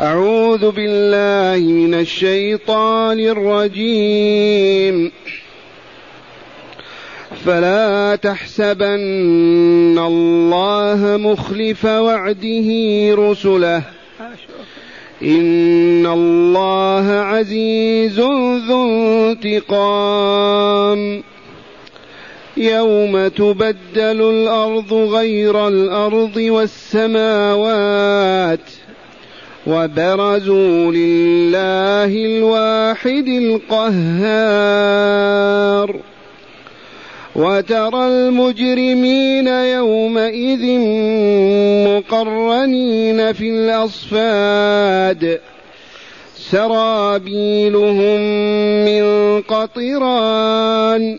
أعوذ بالله من الشيطان الرجيم. فلا تحسبن الله مخلف وعده رسله. إن الله عزيز ذو انتقام. يوم تبدل الأرض غير الأرض والسماوات. وبرزوا لله الواحد القهار. وترى المجرمين يومئذ مقرنين في الأصفاد. سرابيلهم من قطران.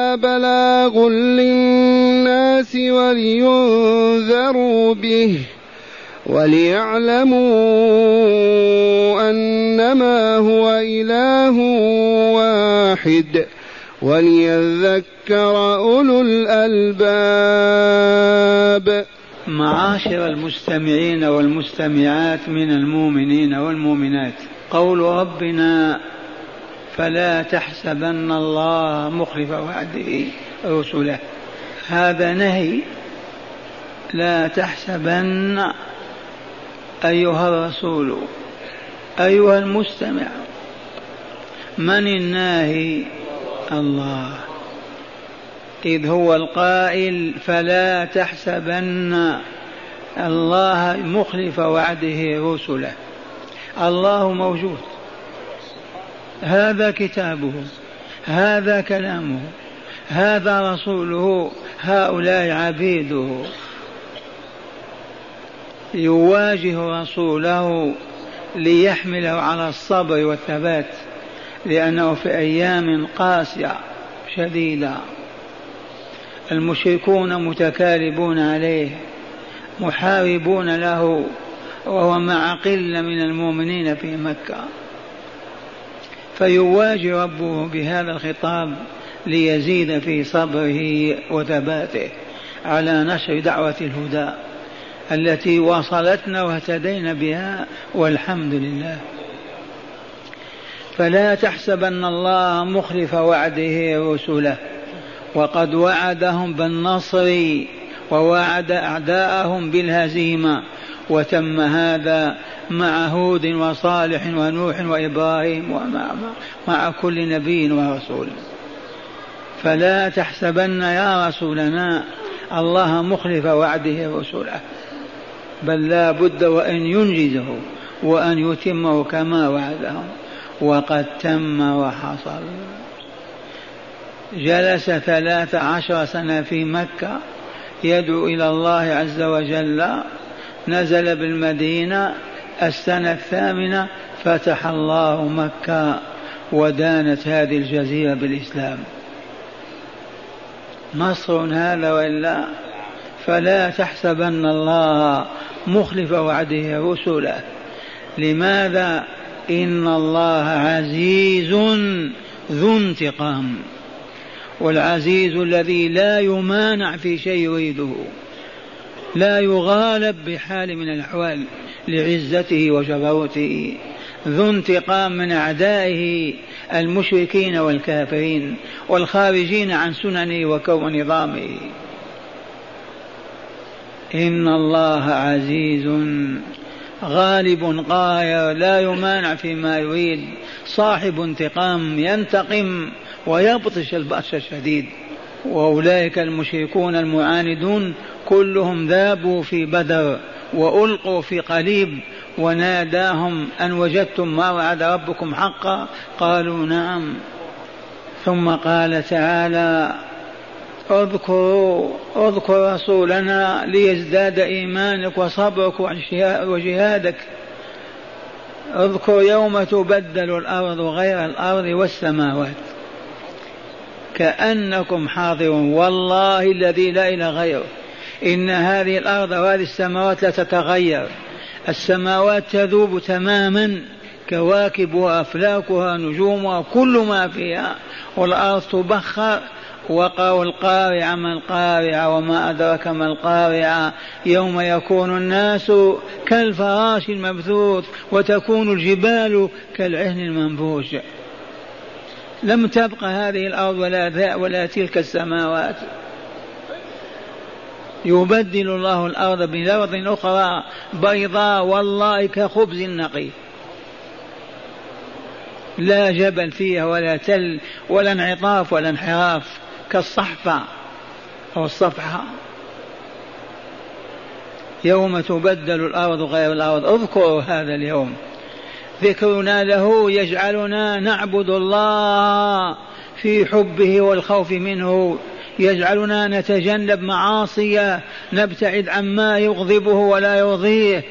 بلاغ للناس ولينذروا به وليعلموا أنما هو إله واحد وليذكر أولو الألباب. معاشر المستمعين والمستمعات من المؤمنين والمؤمنات قول ربنا فلا تحسبن الله مخلف وعده رسله. هذا نهي. لا تحسبن أيها الرسول أيها المستمع من الناهي؟ الله. إذ هو القائل فلا تحسبن الله مخلف وعده رسله. الله موجود. هذا كتابه هذا كلامه هذا رسوله هؤلاء عبيده. يواجه رسوله ليحمله على الصبر والثبات لأنه في أيام قاسية شديدة. المشركون متكالبون عليه محاربون له وهو مع قلة من المؤمنين في مكة. فيواجه ربه بهذا الخطاب ليزيد في صبره وثباته على نشر دعوة الهدى التي وصلتنا واهتدينا بها والحمد لله. فلا تحسبن الله مخلف وعده رسله وقد وعدهم بالنصر ووعد أعداءهم بالهزيمة وتم هذا مع هود وصالح ونوح وإبراهيم ومع مع كل نبي ورسول. فلا تحسبن يا رسولنا الله مخلف وعده رسله بل لا بد وأن ينجزه وأن يتمه كما وعدهم وقد تم وحصل. جلس ثلاث عشر سنة في مكة يدعو إلى الله عز وجل نزل بالمدينة السنة الثامنة فتح الله مكة ودانت هذه الجزيرة بالإسلام. نصر هذا وإلا فلا تحسبن الله مخلف وعده رسله لماذا؟ إن الله عزيز ذو انتقام والعزيز الذي لا يمانع في شيء يريده. لا يغالب بحال من الأحوال لعزته وجبروته ذو انتقام من أعدائه المشركين والكافرين والخارجين عن سننه وكون نظامه. إن الله عزيز غالب قاهر لا يمانع فيما يريد صاحب انتقام ينتقم ويبطش البأس الشديد. وأولئك المشركون المعاندون كلهم ذابوا في بدر وألقوا في قليب وناداهم أن وجدتم ما وعد ربكم حقا؟ قالوا نعم. ثم قال تعالى اذكروا اذكر رسولنا ليزداد إيمانك وصبرك وجهادك. اذكر يوم تبدل الأرض غير الأرض والسماوات. كأنكم حاضرون. والله الذي لا إله غيره. إن هذه الأرض وهذه السماوات لا تتغير. السماوات تذوب تماما. كواكبها أفلاكها نجومها كل ما فيها. والأرض تبخر. وقعوا القارعة ما القارعة؟ وما أدرك ما القارعة؟ يوم يكون الناس كالفراش المبثوث وتكون الجبال كالعهن المنفوش لم تبق هذه الأرض ولا ذا ولا تلك السماوات. يبدل الله الأرض بأرض أخرى بيضاء والله كخبز نقي. لا جبل فيها ولا تل ولا انعطاف ولا انحراف كالصحفة أو الصفحة. يوم تبدل الأرض غير الأرض. اذكروا هذا اليوم. ذكرنا له يجعلنا نعبد الله في حبه والخوف منه. يجعلنا نتجنب معاصيه نبتعد عما يغضبه ولا يرضيه.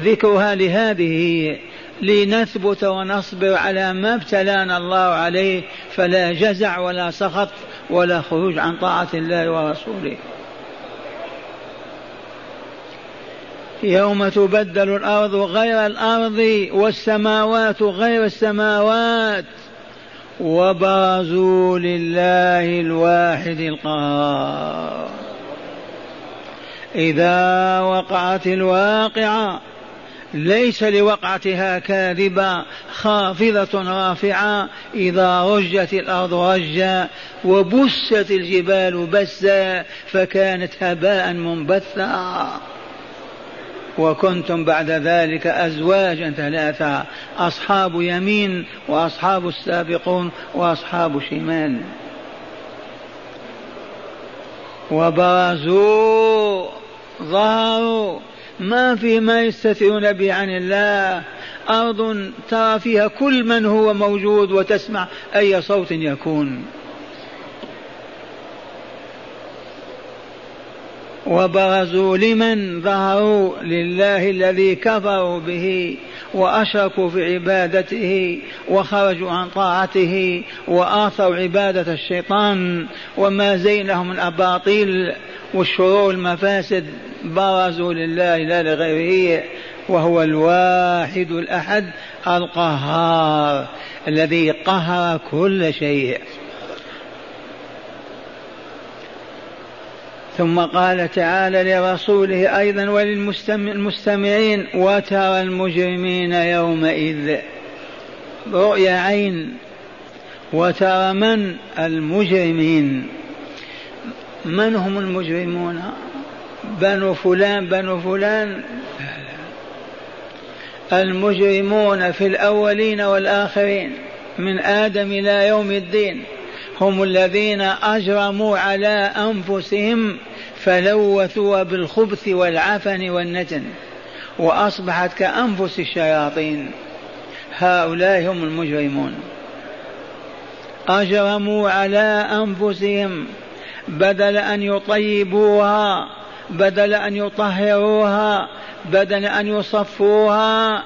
ذكرها لهذه لنثبت ونصبر على ما ابتلانا الله عليه فلا جزع ولا سخط ولا خروج عن طاعة الله ورسوله. يوم تبدل الأرض غير الأرض والسماوات غير السماوات وبرزوا لله الواحد القهار. إذا وقعت الواقعة ليس لوقعتها كاذبة خافضة رافعة. إذا رجت الأرض رجا وبست الجبال بسا فكانت هباء منبثا. وكنتم بعد ذلك أزواجا ثلاثة أصحاب يمين وأصحاب السابقون وأصحاب شمال. وبرزوا ظهروا. ما في ما يستترون به عن الله. أرض ترى فيها كل من هو موجود وتسمع أي صوت يكون. وبرزوا لمن ظهروا لله الذي كفروا به وأشركوا في عبادته وخرجوا عن طاعته وآثروا عبادة الشيطان وما زينهم من اباطيل والشرور المفاسد برزوا لله لا لغيره وهو الواحد الأحد القهار الذي قهر كل شيء. ثم قال تعالى لرسوله أيضا وللمستمعين وترى المجرمين يومئذ رؤيا عين وترى من المجرمين؟ من هم المجرمون؟ بنو فلان بنو فلان. المجرمون في الأولين والآخرين من آدم إلى يوم الدين. هم الذين أجرموا على أنفسهم فلوثوا بالخبث والعفن والنتن وأصبحت كأنفس الشياطين. هؤلاء هم المجرمون. أجرموا على أنفسهم بدل أن يطيبوها بدل أن يطهروها بدل أن يصفوها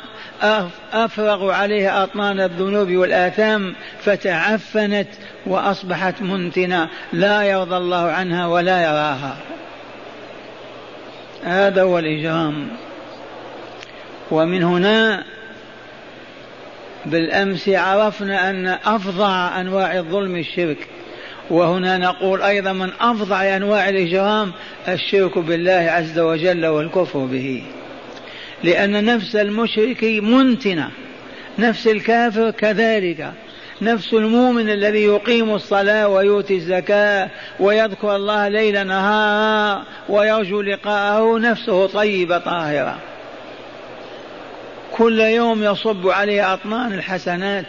أفرغوا عليها أطنان الذنوب والآثام فتعفنت وأصبحت منتنة لا يرضى الله عنها ولا يراها. هذا هو الإجرام. ومن هنا بالأمس عرفنا أن أفظع أنواع الظلم الشرك. وهنا نقول أيضا من أفظع أنواع الإجرام الشرك بالله عز وجل والكفر به. لأن نفس المشرك منتنة نفس الكافر كذلك. نفس المؤمن الذي يقيم الصلاة ويؤتي الزكاة ويذكر الله ليل نهارا ويرجو لقاءه نفسه طيبة طاهرة. كل يوم يصب عليه أطنان الحسنات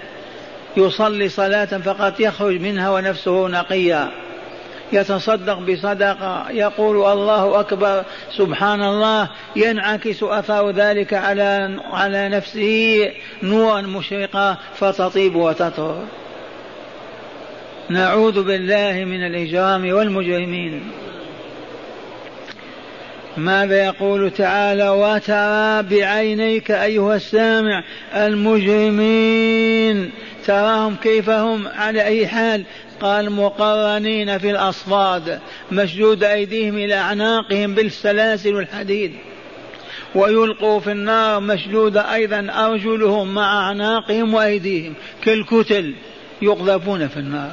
يصلي صلاة فقط يخرج منها ونفسه نقية. يتصدق بصدقة يقول الله أكبر سبحان الله ينعكس أثر ذلك على على نفسه نورا مشرقا فتطيب وتطهر. نعوذ بالله من الإجرام والمجرمين. ماذا يقول تعالى؟ وترى بعينيك أيها السامع المجرمين. تراهم كيف هم على أي حال؟ قال مقرنين في الأصفاد مشدود أيديهم إلى أعناقهم بالسلاسل والحديد. ويلقوا في النار مشدودة أيضا أرجلهم مع أعناقهم وأيديهم. كالكتل يقذفون في النار.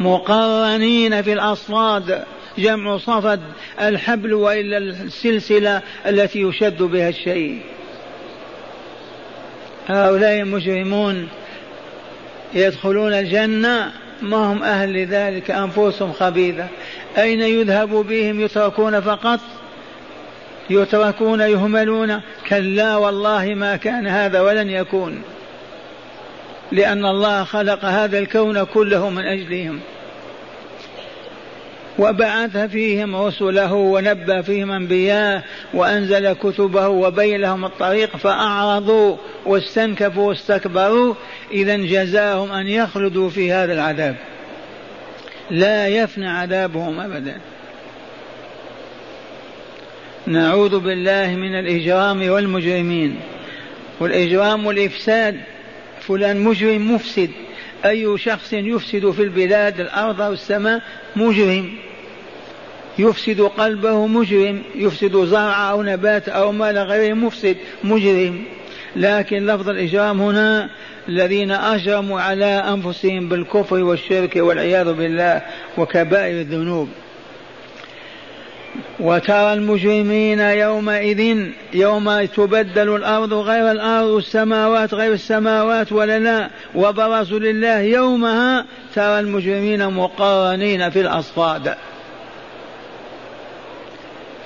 مقرنين في الأصفاد جمع صفد الحبل وإلا السلسلة التي يشد بها الشيء. هؤلاء المجرمون يدخلون الجنة ما هم أهل لذلك أنفسهم خبيثة. أين يذهب بهم؟ يتركون فقط؟ يتركون يهملون. كلا والله ما كان هذا ولن يكون. لأن الله خلق هذا الكون كله من أجلهم. وبعث فيهم رسله ونبى فيهم أنبياء وأنزل كتبه وبين لهم الطريق فأعرضوا واستنكفوا واستكبروا. اذا جزاهم أن يخلدوا في هذا العذاب. لا يفنى عذابهم ابدا. نعوذ بالله من الإجرام والمجرمين. والإجرام والإفساد. فلان مجرم مفسد. أي شخص يفسد في البلاد الأرض أو السماء مجرم. يفسد قلبه مجرم يفسد زرع أو نبات أو مال غيره مفسد مجرم. لكن لفظ الإجرام هنا الذين أجرموا على أنفسهم بالكفر والشرك والعياذ بالله وكبائر الذنوب. وترى المجرمين يومئذ يوم تبدل الأرض غير الأرض والسماوات غير السماوات ولا لا وبرزوا لله يومها ترى المجرمين مقارنين في الأصفاد.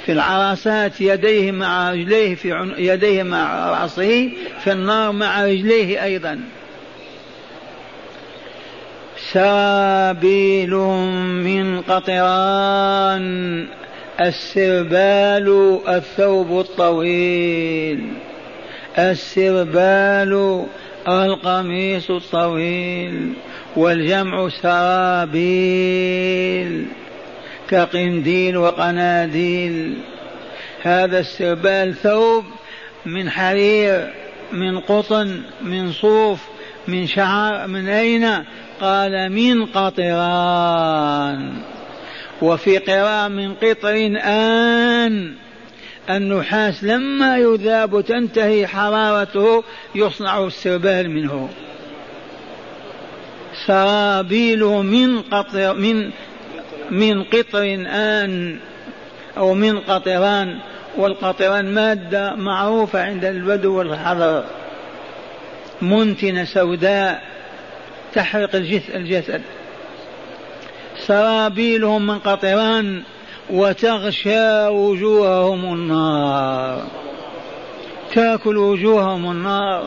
في العراسات يديه مع رجليه في عن... يديه مع رأسه في النار مع رجليه أيضا. سرابيل من قطران السربال الثوب الطويل. السربال القميص الطويل. والجمع سرابيل. كقنديل وقناديل. هذا السربال ثوب من حرير من قطن من صوف من شعر من أين؟ قال من قطران. وفي قراءة من قطر آن النحاس لما يذاب تنتهي حرارته يصنع السربال منه. سرابيل من قطر من من قطر آن أو من قطران والقطران مادة معروفة عند البدو والحضر. منتنة سوداء تحرق الجسد. سرابيلهم من قطران وتغشى وجوههم النار. تاكل وجوههم النار.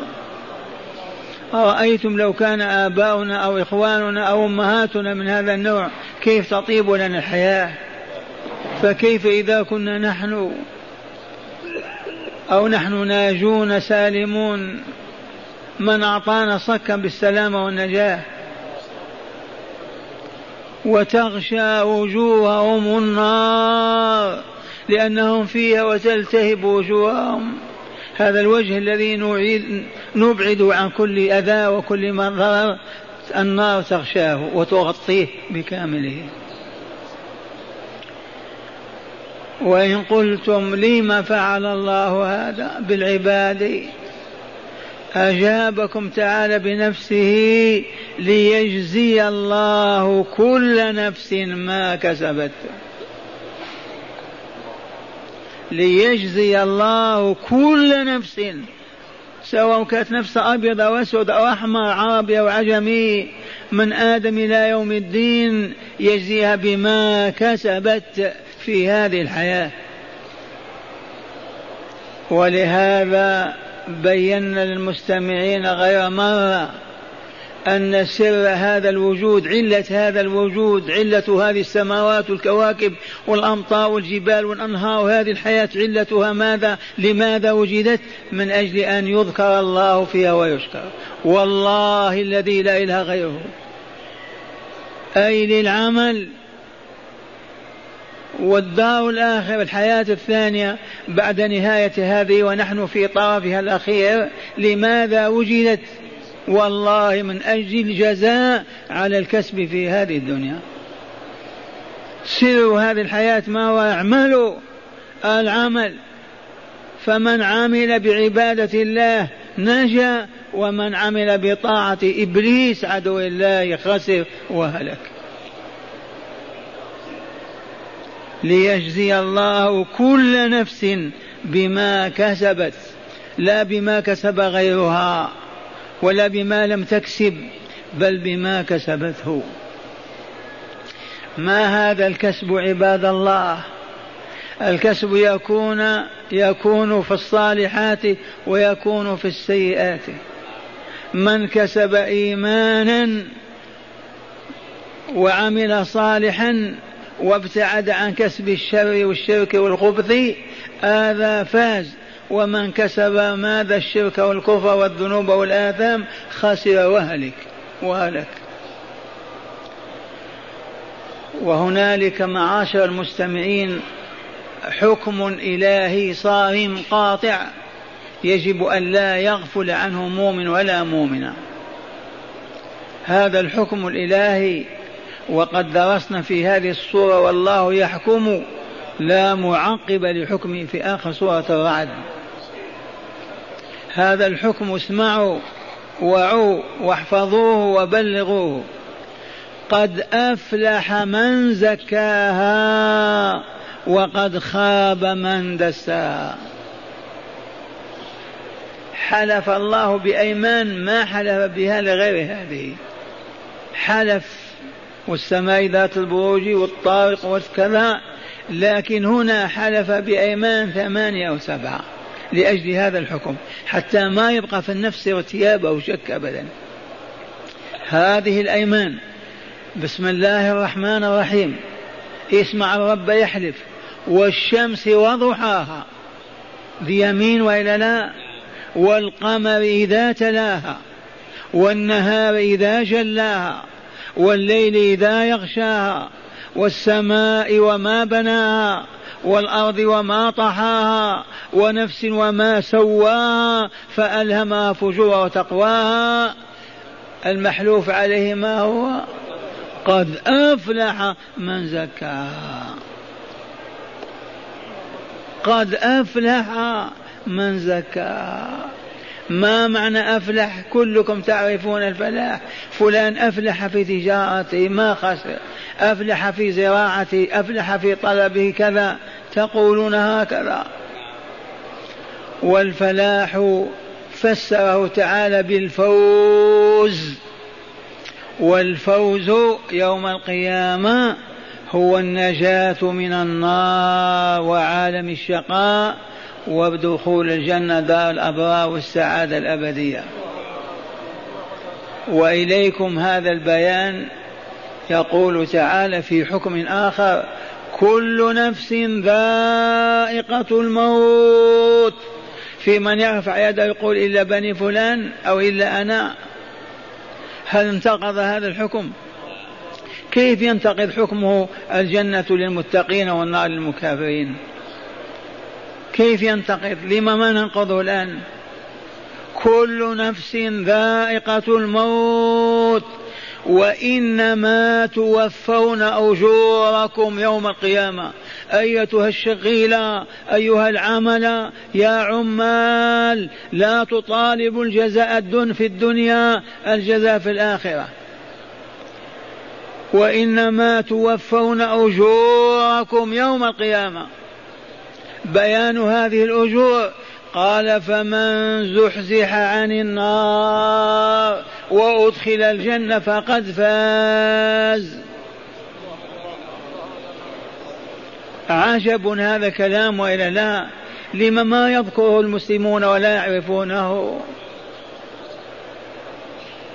أرأيتم لو كان آباؤنا أو إخواننا أو أمهاتنا من هذا النوع كيف تطيب لنا الحياة؟ فكيف إذا كنا نحن أو نحن ناجون سالمون من أعطانا صكا بالسلامة والنجاة؟ وتغشى وجوههم النار لأنهم فيها وتلتهب وجوههم. هذا الوجه الذي نعيد نبعد عن كل أذى وكل ضرر النار تغشاه وتغطيه بكامله. وإن قلتم لم فعل الله هذا بالعباد أجابكم تعالى بنفسه ليجزي الله كل نفس ما كسبت. ليجزي الله كل نفس سواء كانت نفس أبيض أو أسود أو أحمر عربي أو عجمي من آدم إلى يوم الدين يجزيها بما كسبت في هذه الحياة. ولهذا بينا للمستمعين غير مرة أن سر هذا الوجود علة هذا الوجود علة هذه السماوات والكواكب والأمطار والجبال والأنهار وهذه الحياة علتها ماذا؟ لماذا وجدت؟ من أجل أن يذكر الله فيها ويشكر. والله الذي لا إله غيره. أي للعمل. والدار الآخرة الحياة الثانية بعد نهاية هذه ونحن في طرفها الأخير لماذا وجدت؟ والله من أجل الجزاء على الكسب في هذه الدنيا. سر هذه الحياة ما هو اعملوا العمل. فمن عمل بعبادة الله نجا ومن عمل بطاعة إبليس عدو الله خسر وهلك. ليجزي الله كل نفس بما كسبت لا بما كسب غيرها. ولا بما لم تكسب بل بما كسبته. ما هذا الكسب عباد الله؟ الكسب يكون يكون في الصالحات ويكون في السيئات. من كسب إيمانا وعمل صالحا وابتعد عن كسب الشر والشرك والخبث هذا فاز. ومن كسب ماذا الشرك والكفر والذنوب والآثام خسر وهلك وهلك. وهنالك معاشر المستمعين حكم إلهي صارم قاطع يجب أن لا يغفل عنه مؤمن ولا مؤمنة. هذا الحكم الإلهي وقد درسنا في هذه الصورة والله يحكم لا معقب لحكمه في آخر سورة الرعد. هذا الحكم اسمعوا وعوا واحفظوه وبلغوه. قد أفلح من زكاها وقد خاب من دساها. حلف الله بأيمان ما حلف بها لغير هذه. حلف والسماء ذات البروج والطارق والكذا لكن هنا حلف بأيمان ثمانية أو سبعة لأجل هذا الحكم حتى ما يبقى في النفس ارتياب أو شك أبدا. هذه الأيمان. بسم الله الرحمن الرحيم. اسمع الرب يحلف والشمس وضحاها بيمين وإلا لا والقمر إذا تلاها والنهار إذا جلاها والليل إذا يغشاها والسماء وما بناها والأرض وما طحاها ونفس وما سواها فألهمها فجور وتقواها. المحلوف عليه ما هو؟ قد أفلح من زكاها. قد أفلح من زكاها. ما معنى أفلح؟ كلكم تعرفون الفلاح. فلان أفلح في تجارته ما خسر. أفلح في زراعته أفلح في طلبه كذا. تقولون هكذا. والفلاح فسره تعالى بالفوز. والفوز يوم القيامة هو النجاة من النار وعالم الشقاء. ودخول الجنة دار الأبرار والسعادة الأبدية. وإليكم هذا البيان يقول تعالى في حكم آخر كل نفس ذائقة الموت. في من يرفع يده يقول إلا بني فلان أو إلا أنا. هل انتقض هذا الحكم؟ كيف ينتقض حكمه الجنة للمتقين والنار للمكافرين؟ كيف ينتقض لما ما ننقضه الآن؟ كل نفس ذائقة الموت وإنما توفون أجوركم يوم القيامة. أيتها الشغيلة أيها العمل يا عمال لا تطالبوا الجزاء الدن في الدنيا الجزاء في الآخرة. وإنما توفون أجوركم يوم القيامة. بيان هذه الأجور. قال فمن زحزح عن النار وأدخل الجنة فقد فاز. عجب هذا كلام وإلا لا؟ لما ما يذكره المسلمون ولا يعرفونه.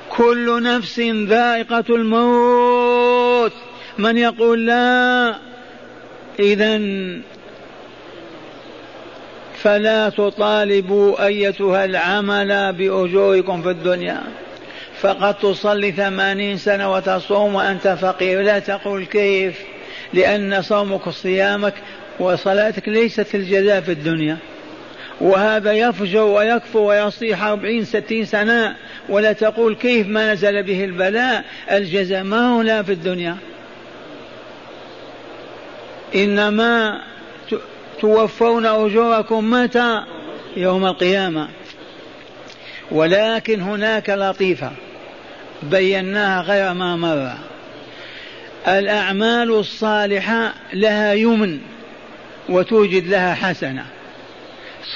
كل نفس ذائقة الموت. من يقول لا؟ إذا فلا تطالبوا أيتها العمل بأجوركم في الدنيا. فقد تصلي ثمانين سنة وتصوم وأنت فقير. لا تقول كيف؟ لأن صومك وصيامك وصلاتك ليست الجزاء في الدنيا. وهذا يفجر ويكفر ويصيح أربعين ستين سنة. ولا تقول كيف ما نزل به البلاء؟ الجزاء ما هو لا في الدنيا. إنما توفون أجوركم متى؟ يوم القيامة. ولكن هناك لطيفة بيناها غير ما مر. الأعمال الصالحة لها يمن وتوجد لها حسنة.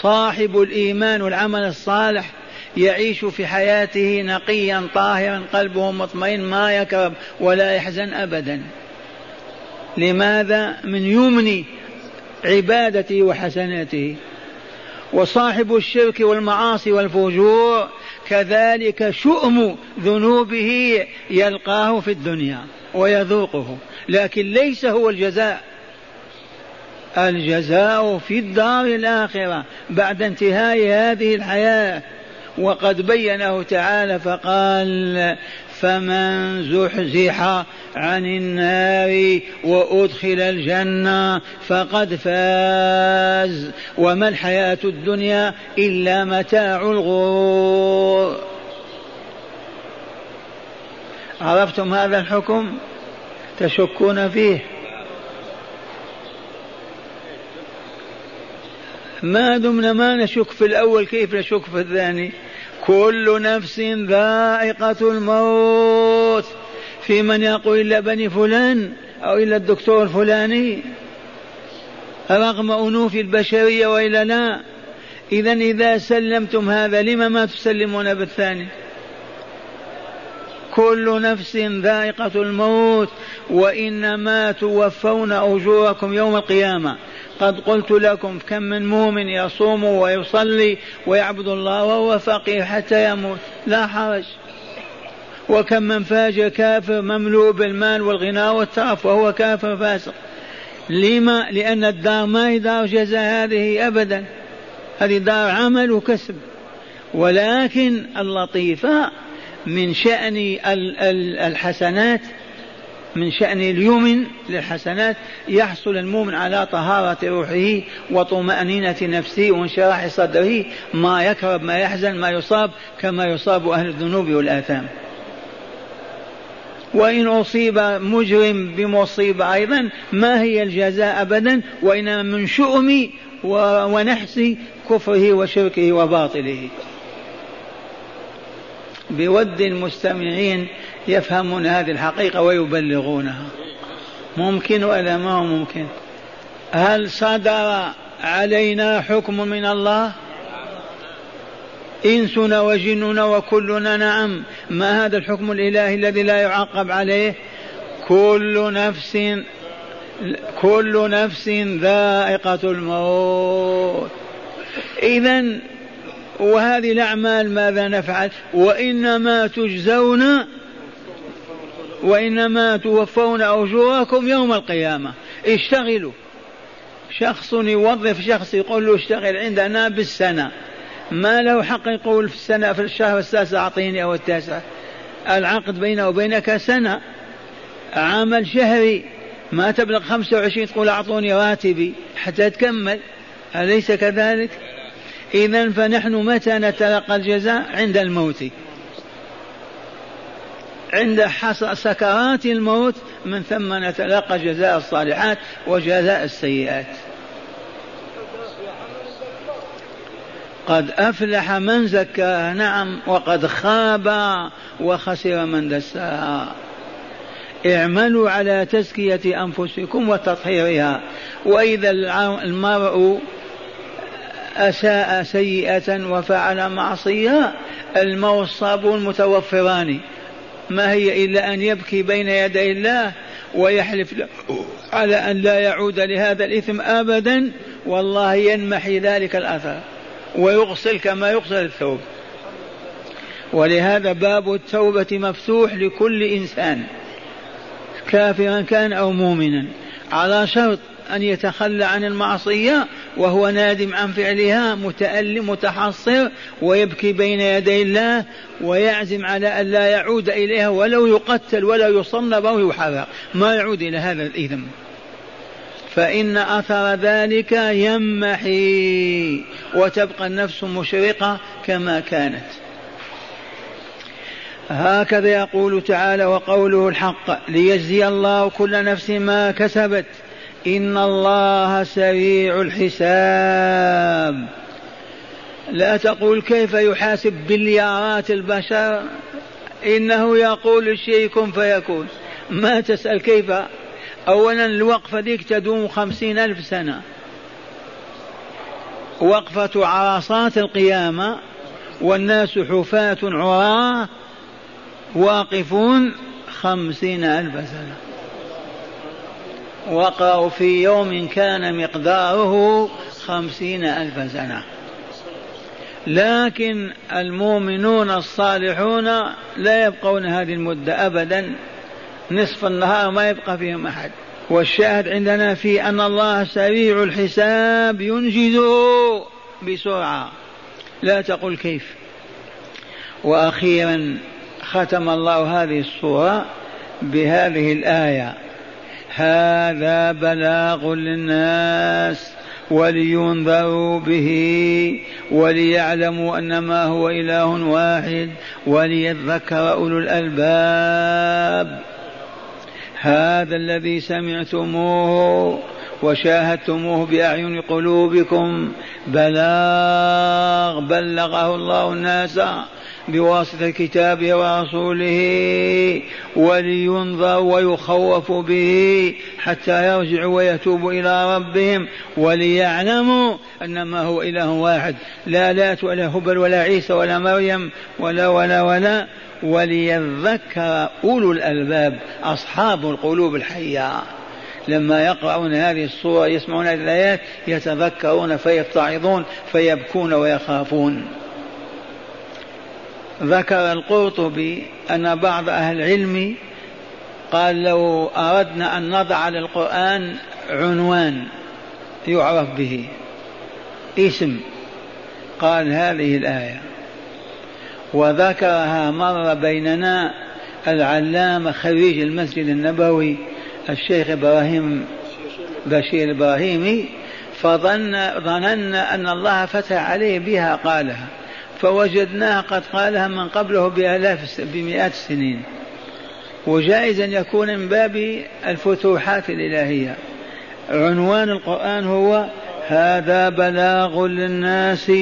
صاحب الإيمان والعمل الصالح يعيش في حياته نقيا طاهرا قلبه مطمئن ما يكرب ولا يحزن أبدا. لماذا؟ من يمن عبادته وحسناته وصاحب الشرك والمعاصي والفجور كذلك شؤم ذنوبه يلقاه في الدنيا ويذوقه. لكن ليس هو الجزاء. الجزاء في الدار الآخرة بعد انتهاء هذه الحياة. وقد بينه تعالى فقال فمن زحزح عن النار وأدخل الجنة فقد فاز. وما الحياة الدنيا إلا متاع الغرور. عرفتم هذا الحكم؟ تشكون فيه. ما دمنا ما نشك في الأول كيف نشك في الثاني؟ كل نفس ذائقة الموت. في من يقول إلا بني فلان أو إلا الدكتور الفلاني؟ رغم أنوف البشرية وإلا لا. إذا إذا سلمتم هذا لما ما تسلمون بالثاني؟ كل نفس ذائقة الموت. وإنما توفون أجوركم يوم القيامة. قد قلت لكم كم من مؤمن يصوم ويصلي ويعبد الله وهو فقير حتى يموت. لا حرج. وكم من فاجر كافر مملوء بالمال والغنى والترف وهو كافر فاسق. لما؟ لأن الدار ما هي دار جزاء هذه أبدا. هذه دار عمل وكسب. ولكن اللطيفة من شأن الحسنات من شأن اليمن للحسنات يحصل المؤمن على طهارة روحه وطمأنينة نفسه وانشراح صدره ما يكرب ما يحزن ما يصاب كما يصاب أهل الذنوب والآثام. وإن أصيب مجرم بمصيبة أيضا ما هي الجزاء أبدا وإنما من شؤم ونحس كفره وشركه وباطله. بود المستمعين يفهمون هذه الحقيقة ويبلغونها. ممكن ولا ما هو ممكن؟ هل صدر علينا حكم من الله؟ إنسنا وجننا وكلنا نعم. ما هذا الحكم الإلهي الذي لا يعقب عليه؟ كل نفس كل نفس ذائقة الموت. إذا وهذه الأعمال ماذا نفعل؟ وإنما تجزون وإنما توفون أجوركم يوم القيامة. اشتغلوا. شخص يوظف شخص يقول له اشتغل عندنا بالسنة. ما له حق يقول في السنة في الشهر السادس أعطيني أو التاسع. العقد بينه وبينك سنة. عمل شهري. ما تبلغ خمسة وعشرين تقول أعطوني راتبي حتى تكمل أليس كذلك؟ إذا فنحن متى نتلقى الجزاء عند الموت؟ عند سكرات الموت من ثم نتلقى جزاء الصالحات وجزاء السيئات. قد أفلح من زكاها نعم وقد خاب وخسر من دساها اعملوا على تزكية أنفسكم وتطهيرها. وإذا المرء أساء سيئة وفعل معصية الموت صابون متوفران ما هي إلا أن يبكي بين يدي الله ويحلف على أن لا يعود لهذا الإثم أبدا والله ينمحي ذلك الأثر ويغسل كما يغسل الثوب. ولهذا باب التوبة مفتوح لكل إنسان كافرا كان أو مؤمنا على شرط أن يتخلى عن المعصية وهو نادم عن فعلها متألم متحصر ويبكي بين يدي الله ويعزم على أن لا يعود إليها ولو يقتل ولا يصلب أو يحرق. ما يعود إلى هذا الإثم فإن أثر ذلك يمحي وتبقى النفس مشرقة كما كانت. هكذا يقول تعالى وقوله الحق ليجزي الله كل نفس ما كسبت. إن الله سريع الحساب. لا تقول كيف يحاسب بليارات البشر؟ إنه يقول الشيء كن فيكون. ما تسأل كيف؟ أولا الوقفة ذيك تدوم خمسين ألف سنة. وقفة عرصات القيامة والناس حفاة عراة واقفون خمسين ألف سنة. وقعوا في يوم كان مقداره خمسين ألف سنة. لكن المؤمنون الصالحون لا يبقون هذه المدة أبدا. نصف النهار ما يبقى فيهم أحد. والشاهد عندنا في أن الله سريع الحساب ينجزه بسرعة. لا تقل كيف. وأخيرا ختم الله هذه الصورة بهذه الآية. هذا بلاغ للناس ولينذروا به وليعلموا انما هو إله واحد وليذكر أولو الألباب. هذا الذي سمعتموه وشاهدتموه بأعين قلوبكم. بلاغ بلغه الله الناس بواسطة كتابه ورسوله ولينظر ويخوف به حتى يرجعوا ويتوبوا إلى ربهم وليعلموا أنما هو إله واحد. لا لات ولا هبل ولا عيسى ولا مريم ولا ولا ولا. وليذكر أولو الألباب أصحاب القلوب الحية. لما يقرأون هذه الصورة يسمعون هذه الآيات يتذكرون فيتعظون فيبكون ويخافون. ذكر القرطبي أن بعض أهل العلم قال لو أردنا أن نضع للقرآن عنوان يعرف به اسم قال هذه الآية. وذكرها مر بيننا العلامة خريج المسجد النبوي الشيخ إبراهيم بشير الإبراهيمي فظن ظننا أن الله فتح عليه بها قالها. فوجدناها قد قالها من قبله بآلاف بمئات السنين. وجائز أن يكون من باب الفتوحات الإلهية. عنوان القرآن هو هذا بلاغ للناس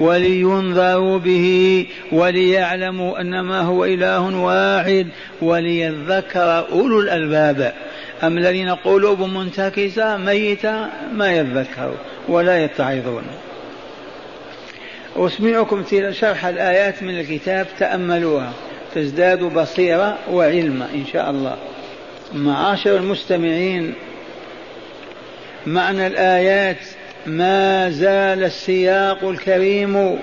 ولينذروا به وليعلموا أنما هو إله واحد وليذكر أولو الألباب. اما الذين قلوبهم منتكسة ميتة ما يذكروا ولا يتعظون. أسمعكم شرح الآيات من الكتاب تأملوها. تزدادوا بصيرة وعلما إن شاء الله. معاشر المستمعين معنى الآيات ما زال السياق الكريم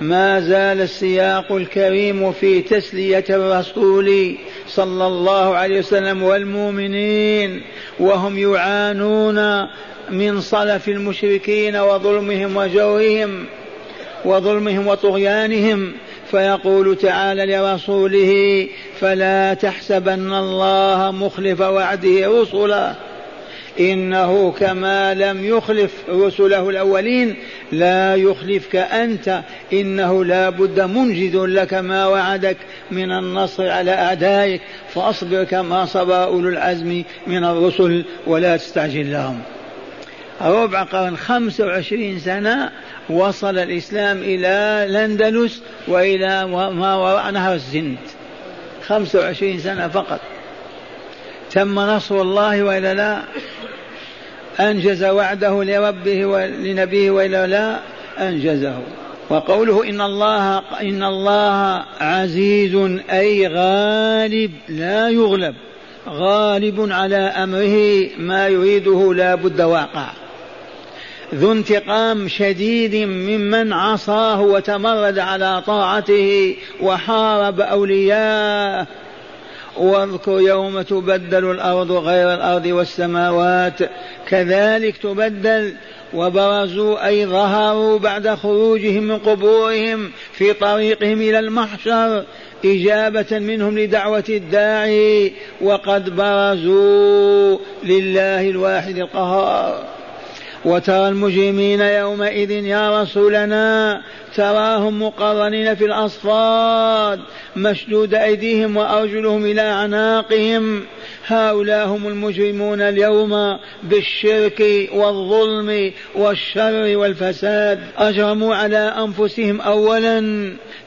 ما زال السياق الكريم في تسلية الرسول صلى الله عليه وسلم والمؤمنين وهم يعانون من صلف المشركين وظلمهم وجورهم وظلمهم وطغيانهم فيقول تعالى لرسوله فلا تحسبن الله مخلف وعده رسلا إنه كما لم يخلف رسله الأولين لا يخلفك أنت إنه لا بد منجز لك ما وعدك من النصر على أعدائك فأصبر كما صبر أولو العزم من الرسل ولا تستعجل لهم ربع قرن خمسة وعشرين سنة وصل الإسلام إلى الأندلس وإلى ما وراء نهر الزند خمسة وعشرين سنة فقط. تم نصر الله وإلا لا؟ أنجز وعده لربه ولنبيه وإلا لا؟ أنجزه. وقوله إن الله إن الله عزيز أي غالب لا يغلب. غالب على أمره ما يريده لا بد واقع. ذو انتقام شديد ممن عصاه وتمرد على طاعته وحارب أولياءه. واذكر يوم تبدل الأرض غير الأرض والسماوات. كذلك تبدل وبرزوا أي ظهروا بعد خروجهم من قبورهم في طريقهم إلى المحشر إجابة منهم لدعوة الداعي. وقد برزوا لله الواحد القهار. وترى المجرمين يومئذ يا رسولنا تراهم مقرنين في الأصفاد مشدود أيديهم وأرجلهم إلى أعناقهم. هؤلاء هم المجرمون اليوم بالشرك والظلم والشر والفساد. أجرموا على أنفسهم أولا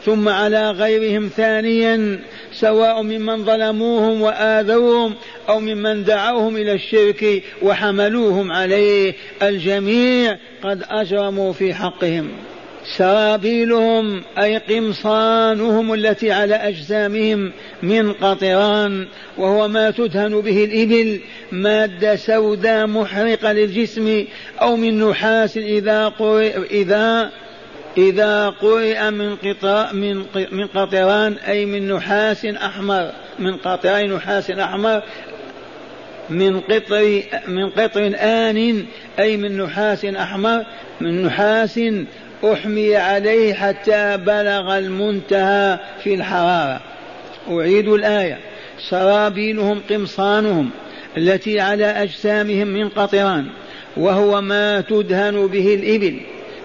ثم على غيرهم ثانيا سواء ممن ظلموهم وآذوهم أو ممن دعوهم إلى الشرك وحملوهم عليه. الجميع قد أجرموا في حقهم. سرابيلهم أي قمصانهم التي على أجسامهم من قطران وهو ما تدهن به الإبل مادة سوداء محرقة للجسم أو من نحاس إذا إذا إذا قرئ من قطع من من قطران أي من نحاس أحمر من قطران نحاس أحمر من قطر من قطر آن أي من نحاس أحمر من نحاس أحمي عليه حتى بلغ المنتهى في الحرارة. أعيد الآية. سرابيلهم قمصانهم التي على أجسامهم من قطران وهو ما تدهن به الإبل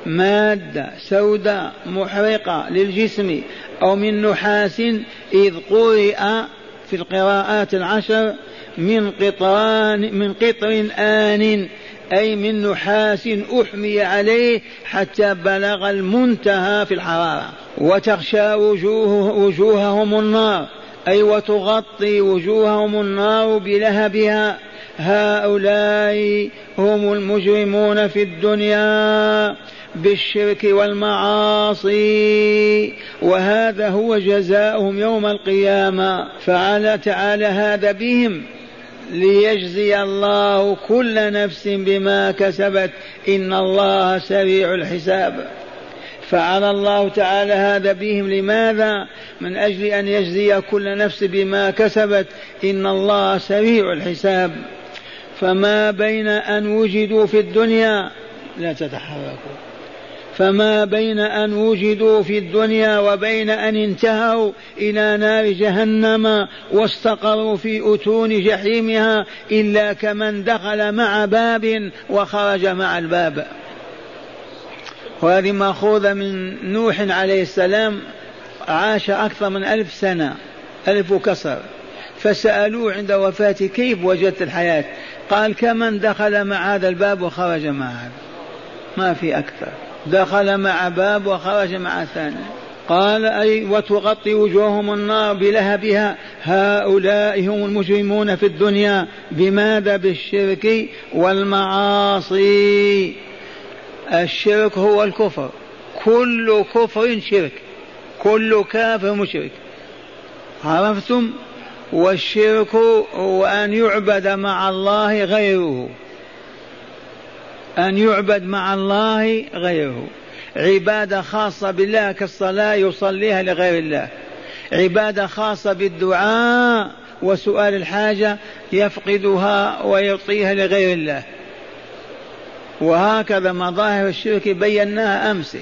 مادة سوداء محرقة للجسم أو من نحاس إذ قرئ في القراءات العشر من قطران من قطر آن أي من نحاس أحمي عليه حتى بلغ المنتهى في الحرارة. وتغشى وجوه وجوههم النار. أي وتغطي وجوههم النار بلهبها. هؤلاء هم المجرمون في الدنيا بالشرك والمعاصي. وهذا هو جزاؤهم يوم القيامة. فعل تعالى هذا بهم. ليجزي الله كل نفس بما كسبت. إن الله سريع الحساب. فعل الله تعالى هذا بهم. لماذا؟ من أجل أن يجزي كل نفس بما كسبت. إن الله سريع الحساب. فما بين أن وجدوا في الدنيا. لا تتحركوا. فما بين أن وجدوا في الدنيا وبين أن انتهوا إلى نار جهنم واستقروا في أتون جحيمها إلا كمن دخل مع باب وخرج مع الباب. وهذه مأخوذة من نوح عليه السلام عاش أكثر من ألف سنة ألف وكسر. فسألوه عند وفاته كيف وجدت الحياة؟ قال كمن دخل مع هذا الباب وخرج مع هذا ما في أكثر. دخل مع باب وخرج مع ثاني. قال أي وتغطي وجوههم النار بلهبها. هؤلاء هم المجرمون في الدنيا. بماذا؟ بالشرك والمعاصي. الشرك هو الكفر. كل كفر شرك. كل كافر مشرك. عرفتم؟ والشرك هو أن يعبد مع الله غيره. أن يعبد مع الله غيره. عبادة خاصة بالله كالصلاة يصليها لغير الله. عبادة خاصة بالدعاء وسؤال الحاجة يفقدها ويعطيها لغير الله. وهكذا مظاهر الشرك بيناها أمس.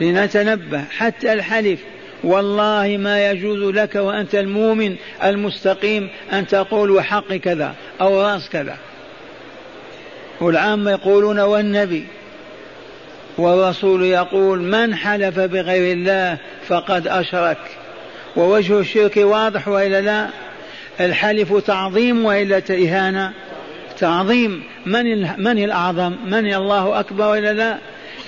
لنتنبه حتى الحلف. والله ما يجوز لك وأنت المؤمن المستقيم أن تقول وحق كذا أو رأس كذا. والعامة يقولون والنبي. والرسول يقول من حلف بغير الله فقد أشرك. ووجه الشرك واضح وإلا لا؟ الحلف تعظيم وإلا إهانة؟ تعظيم. من من الأعظم؟ من الله أكبر وإلا لا؟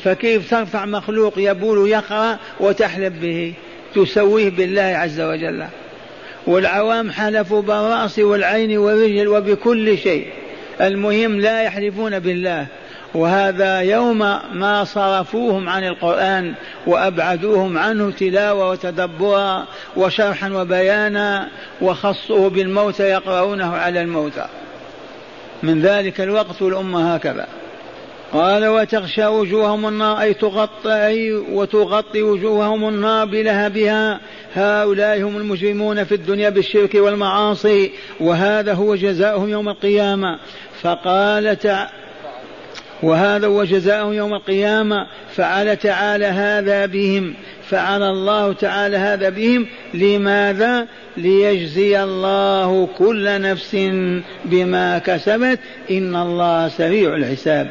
فكيف ترفع مخلوق يبول يقرأ وتحلف به؟ تسويه بالله عز وجل. والعوام حلفوا بالرأس والعين والرجل وبكل شيء. المهم لا يحلفون بالله. وهذا يوم ما صرفوهم عن القرآن وأبعدوهم عنه تلاوة وتدبرا وشرحا وبيانا وخصوه بالموتى يقرؤونه على الموتى. من ذلك الوقت الأمة هكذا. قال وتغشى وجوههم النار أي تغطي أي وتغطي وجوههم النار بلهبها. هؤلاء هم المجرمون في الدنيا بالشرك والمعاصي وهذا هو جزاؤهم يوم القيامة. فقال تعالى وهذا هو جزاؤهم يوم القيامة. فعل تعالى هذا بهم فعل الله تعالى هذا بهم. لماذا؟ ليجزي الله كل نفس بما كسبت. إن الله سريع الحساب.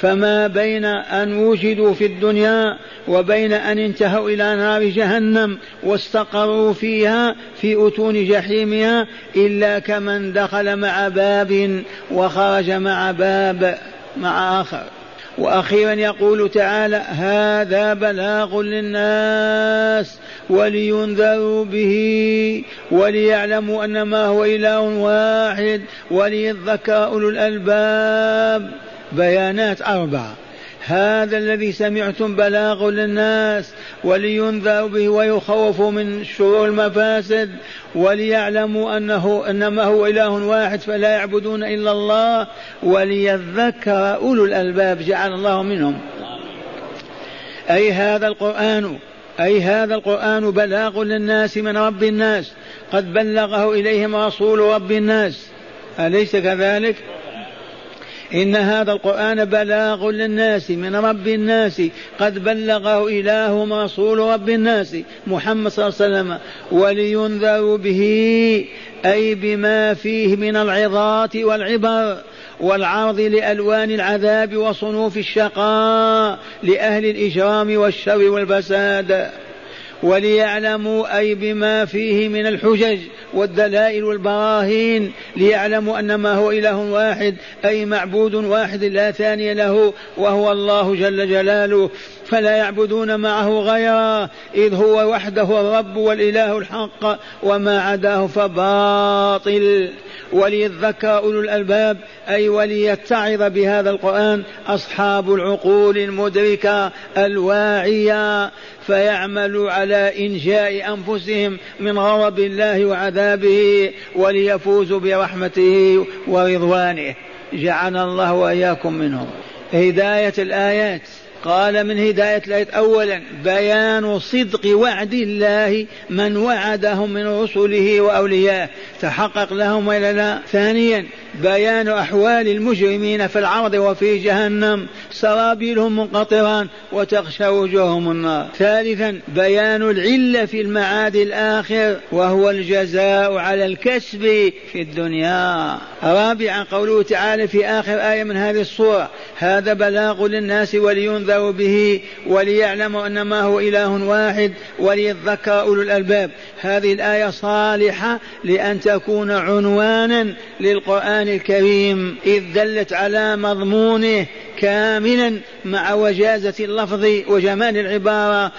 فما بين أن وجدوا في الدنيا وبين أن انتهوا إلى نار جهنم واستقروا فيها في أتون جحيمها إلا كمن دخل مع باب وخرج مع باب مع آخر. وأخيرا يقول تعالى هذا بلاغ للناس ولينذروا به وليعلموا انما هو إله واحد وليذكر أولو الألباب. بيانات أربعة. هذا الذي سمعتم بلاغ للناس ولينذروا به ويخوفوا من شرور المفاسد وليعلموا أنه إنما هو إله واحد فلا يعبدون إلا الله وليذكر أولو الألباب جعل الله منهم. أي هذا القرآن أي هذا القرآن بلاغ للناس من رب الناس قد بلغه إليهم رسول رب الناس. أليس كذلك؟ إن هذا القرآن بلاغ للناس من رب الناس. قد بلغه إلههم رسول رب الناس محمد صلى الله عليه وسلم. ولينذروا به أي بما فيه من العظات والعبر والعرض لألوان العذاب وصنوف الشقاء لأهل الإجرام والشر والفساد. وليعلموا أي بما فيه من الحجج والدلائل والبراهين ليعلموا أن ما هو إله واحد أي معبود واحد لا ثاني له وهو الله جل جلاله. فلا يعبدون معه غيره إذ هو وحده الرب والإله الحق وما عداه فباطل. وليذكر أولو الألباب أي وليتعظ بهذا القرآن أصحاب العقول المدركة الواعية فيعملوا على إنجاء أنفسهم من غضب الله وعذابه وليفوزوا برحمته ورضوانه. جعلنا الله وإياكم منهم. هداية الآيات. قال من هداية الآية أولا بيان صدق وعد الله من وعدهم من رسله وأوليائه تحقق لهم ولا لا؟ ثانيا بيان أحوال المجرمين في العرض وفي جهنم. سرابيلهم منقطران وتغشى وجوههم النار. ثالثا بيان العلة في المعاد الآخر وهو الجزاء على الكسب في الدنيا. رابعا قوله تعالى في آخر آية من هذه الصورة هذا بلاغ للناس ولينذروا به وليعلموا أن ما هو إله واحد وليذكر أولو الألباب. هذه الآية صالحة لأن تكون عنوانا للقرآن الكريم إذ دلت على مضمونه كاملا مع وجازة اللفظ وجمال العبارة.